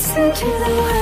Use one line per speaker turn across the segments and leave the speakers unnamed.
Listen.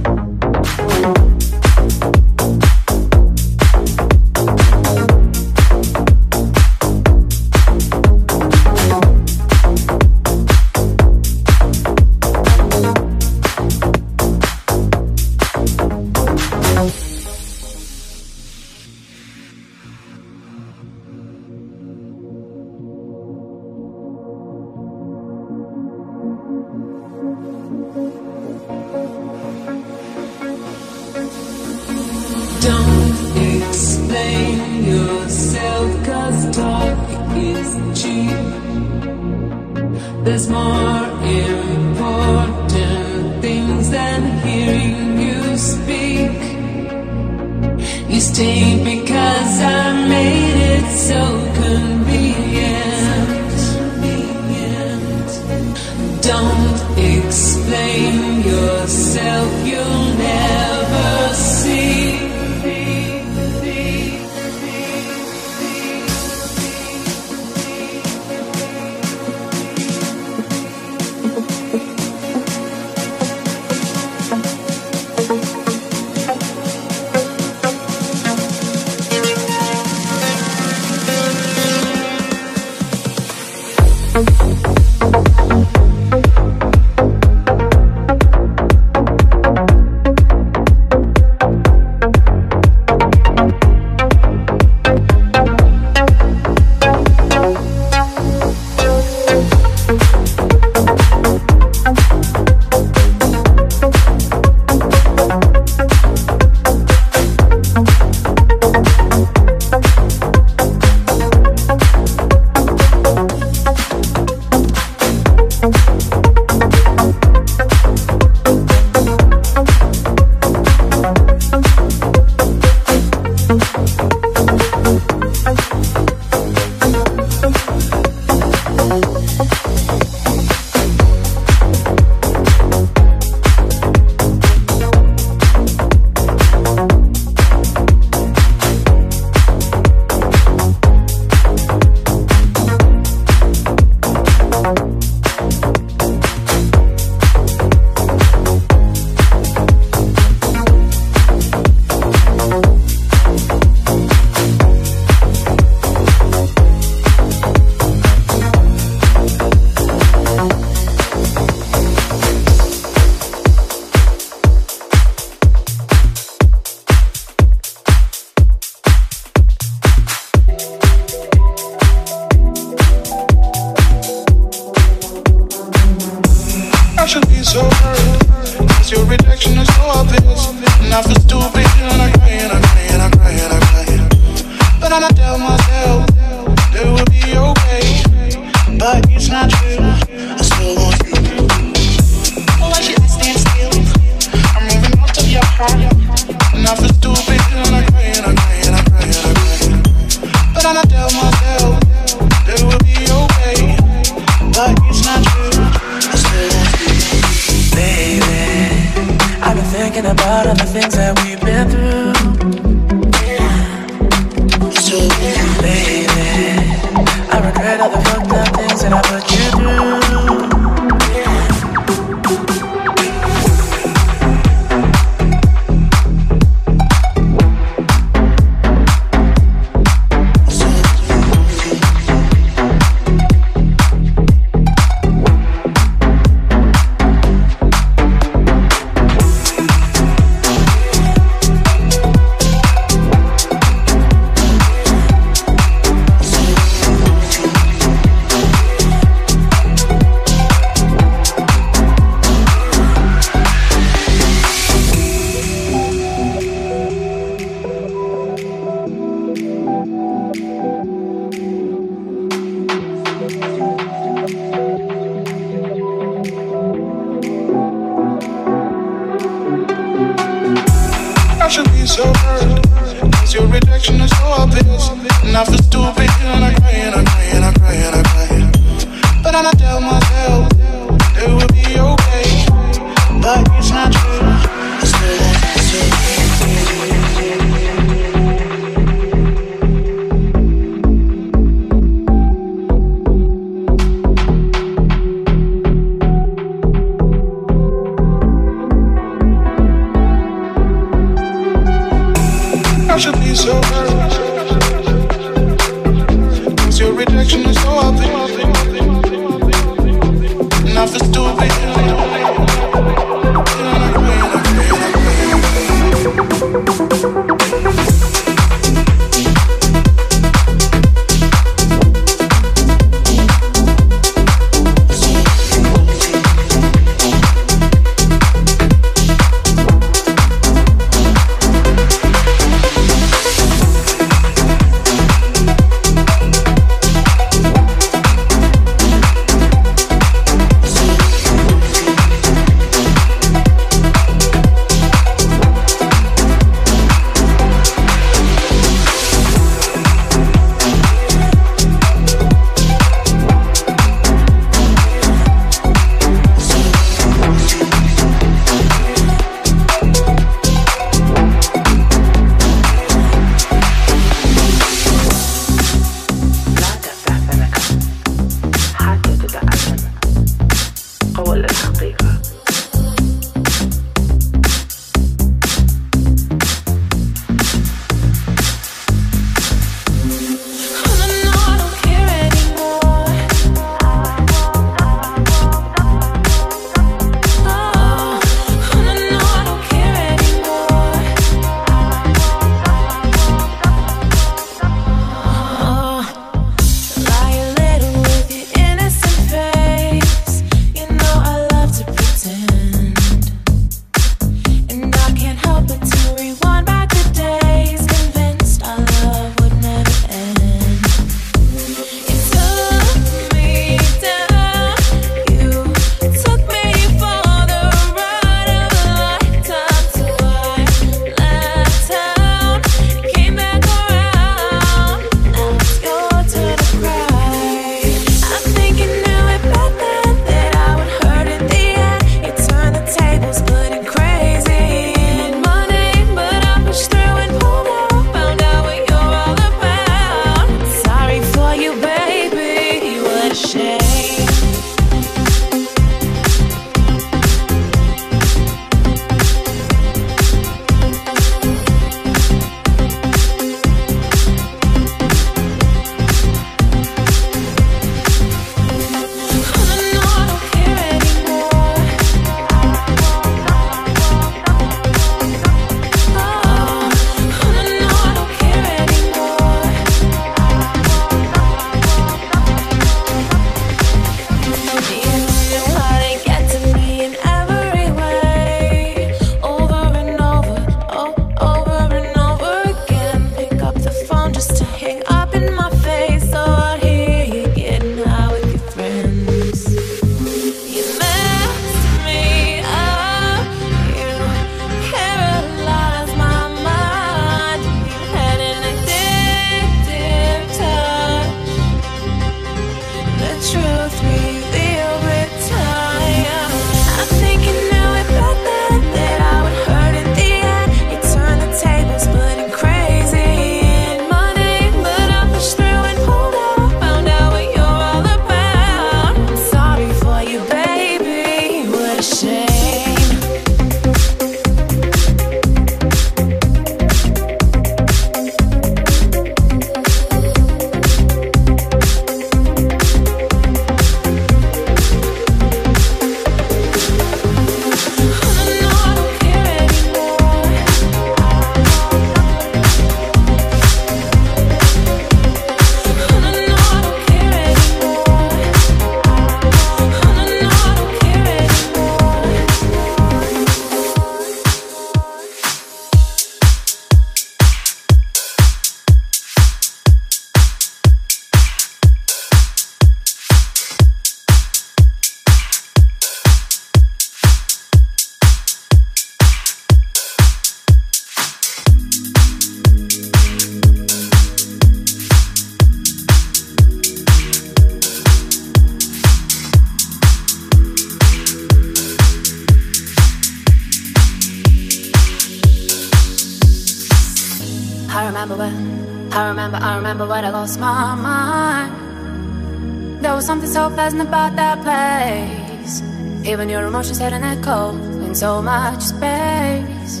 About that place. Even your emotions had an echo in so much space.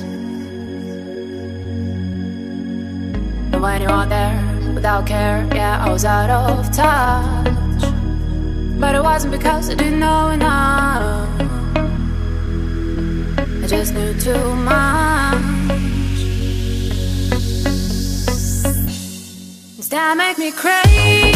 And when you are there without care, yeah, I was out of touch. But it wasn't because I didn't know enough. I just knew too much. Does that make me crazy?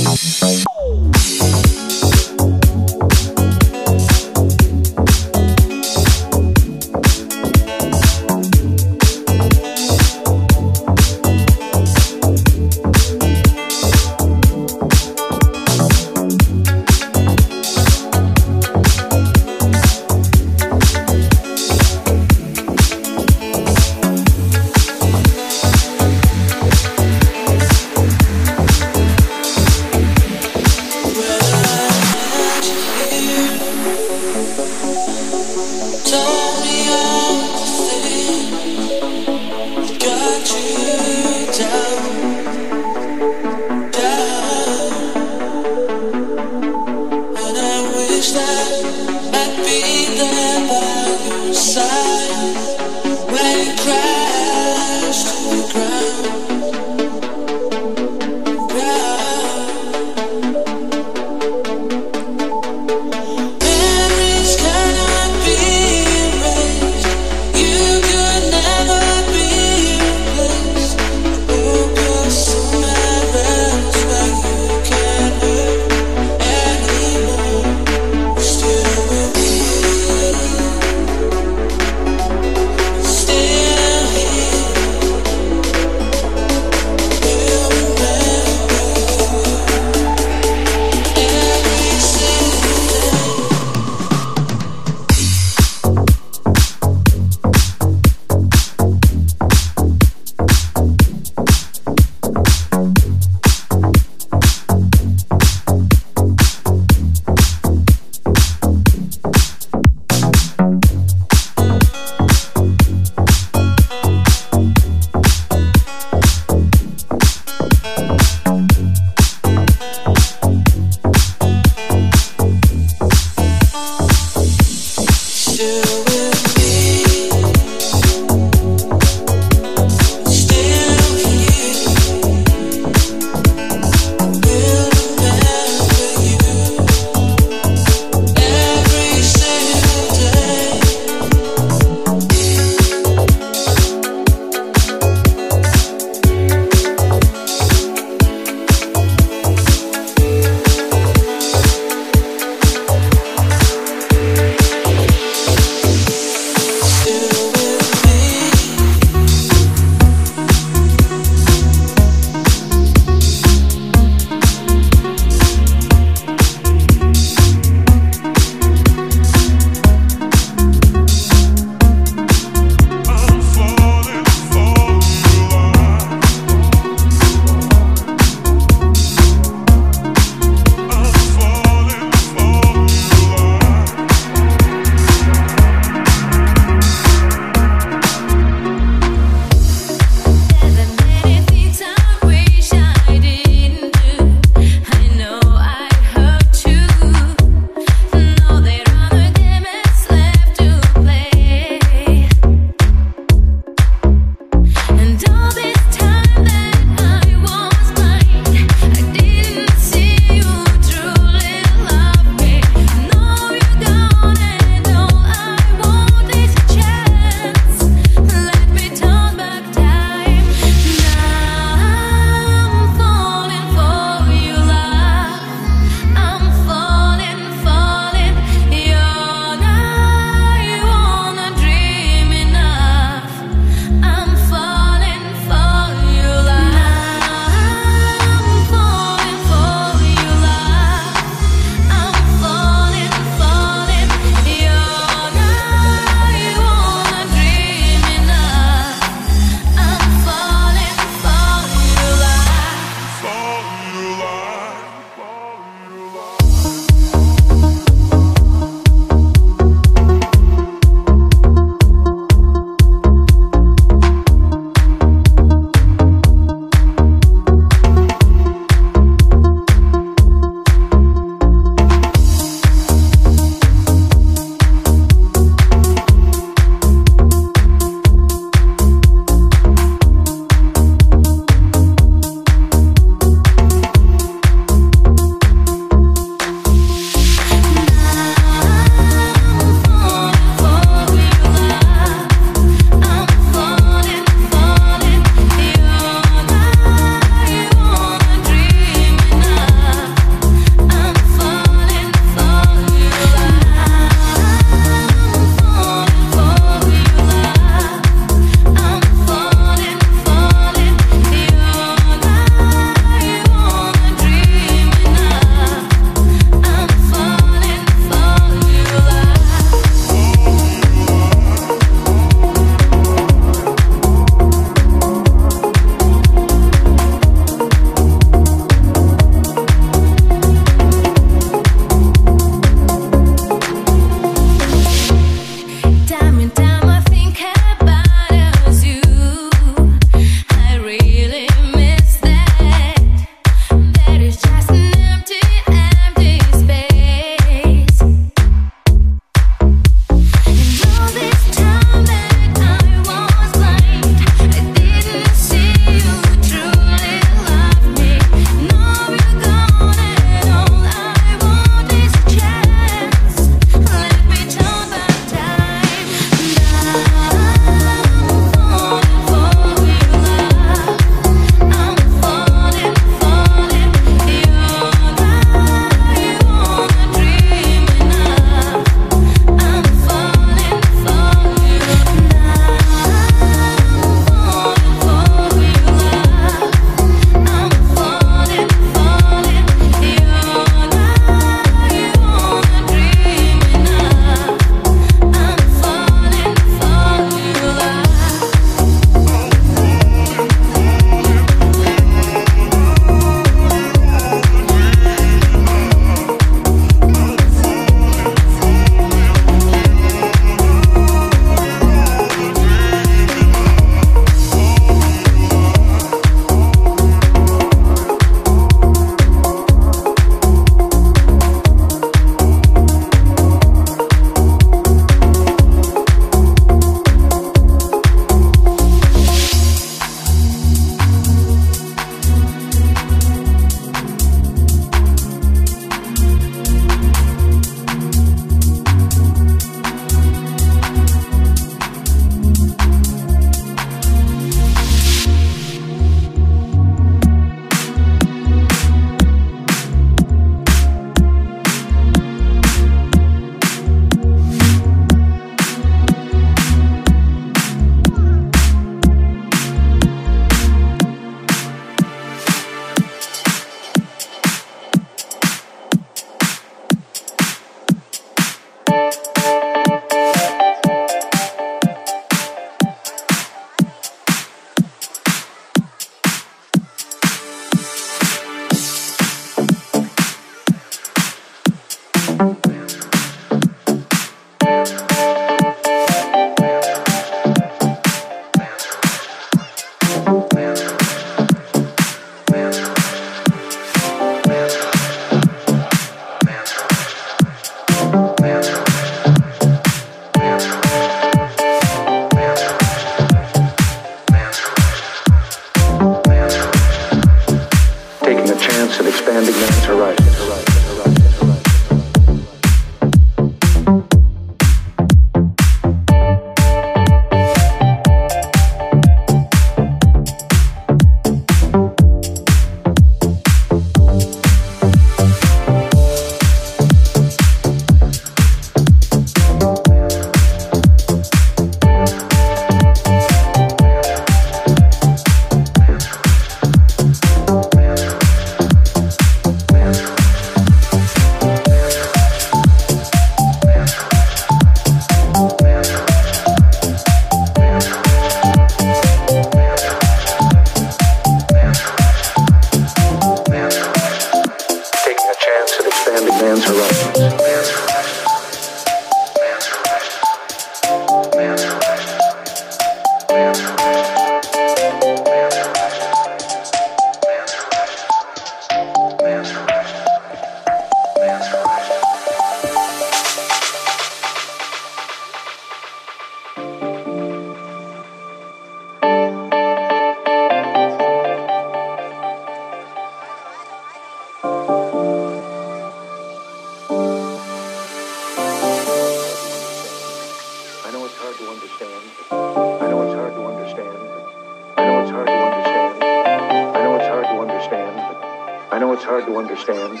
Understand,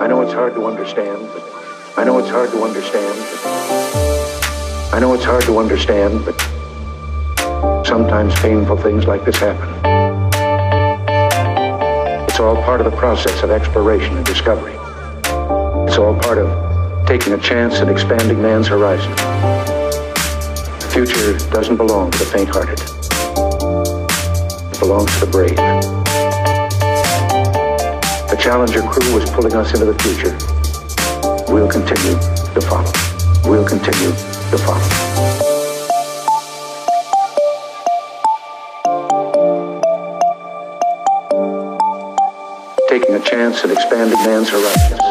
I know it's hard to understand. I know it's hard to understand. I know it's hard to understand, but sometimes painful things like this happen. It's all part of the process of exploration and discovery. It's all part of taking a chance and expanding man's horizon. The future doesn't belong to the faint-hearted. It belongs to the brave. The Challenger crew was pulling us into the future. We'll continue to follow. We'll continue to follow. Taking a chance at expanding man's horizons.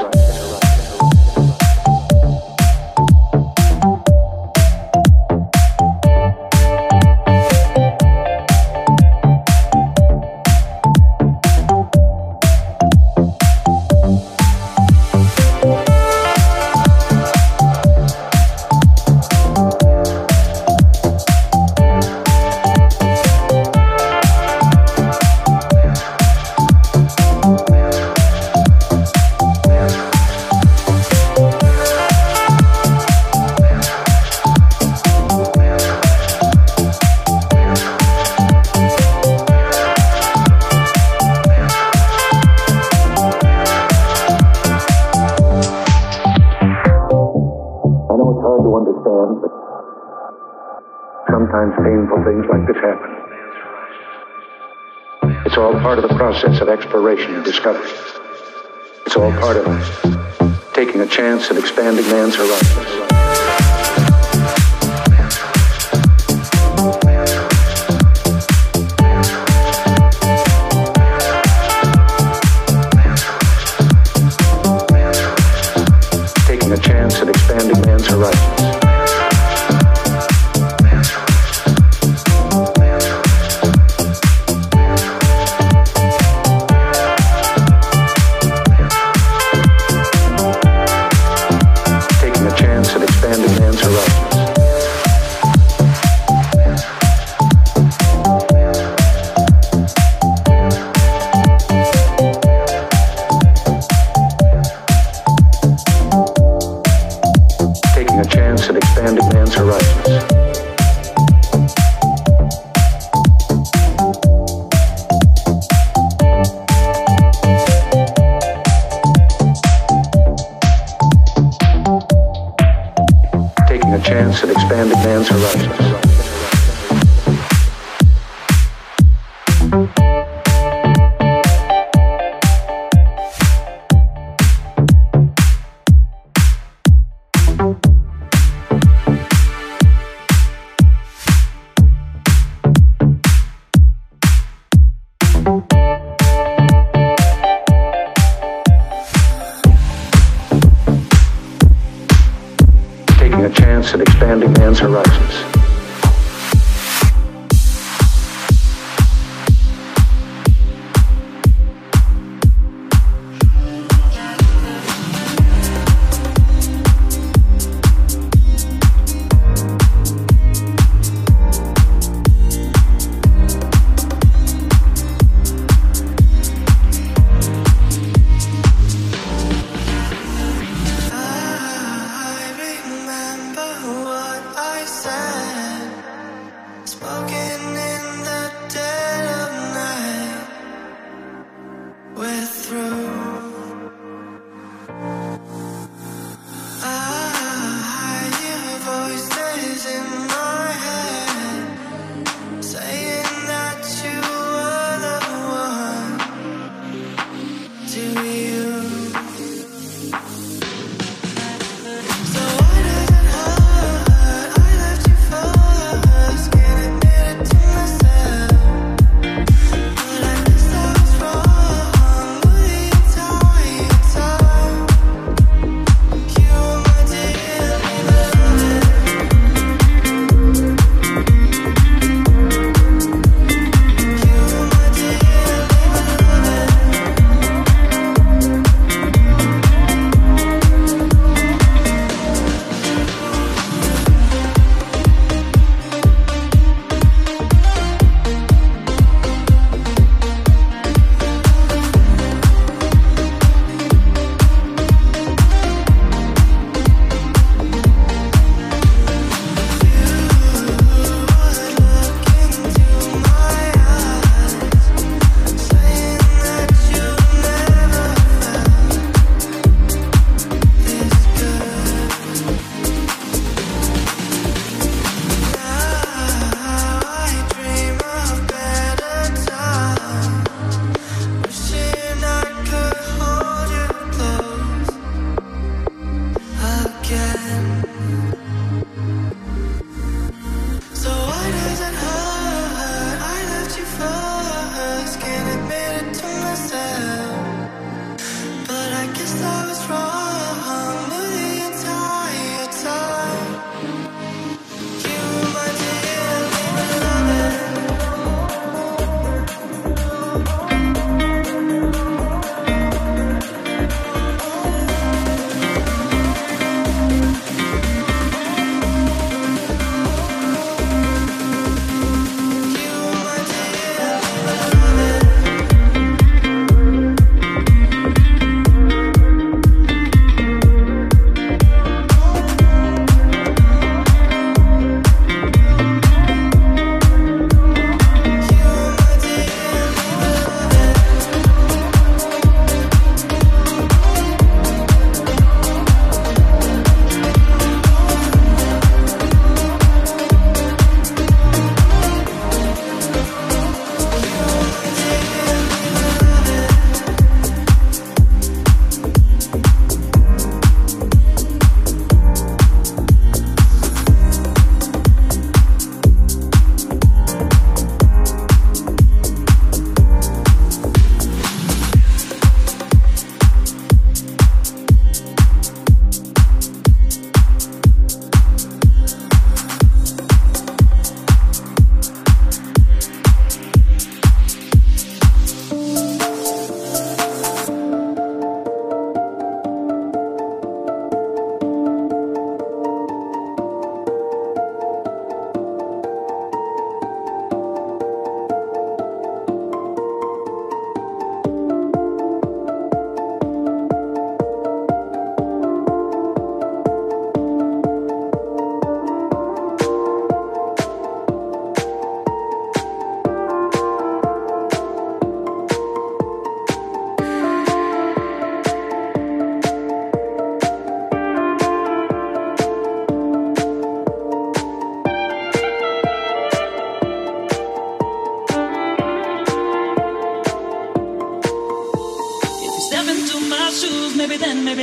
Process of exploration and discovery. It's all part of taking a chance and expanding man's horizons.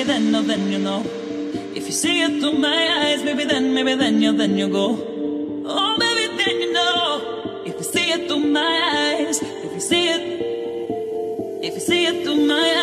maybe then, oh, then you know. If you see it through my eyes, maybe then, maybe then, you, then you go. Oh, maybe then you know. If you see it through my eyes, if you see it, if you see it through my eyes.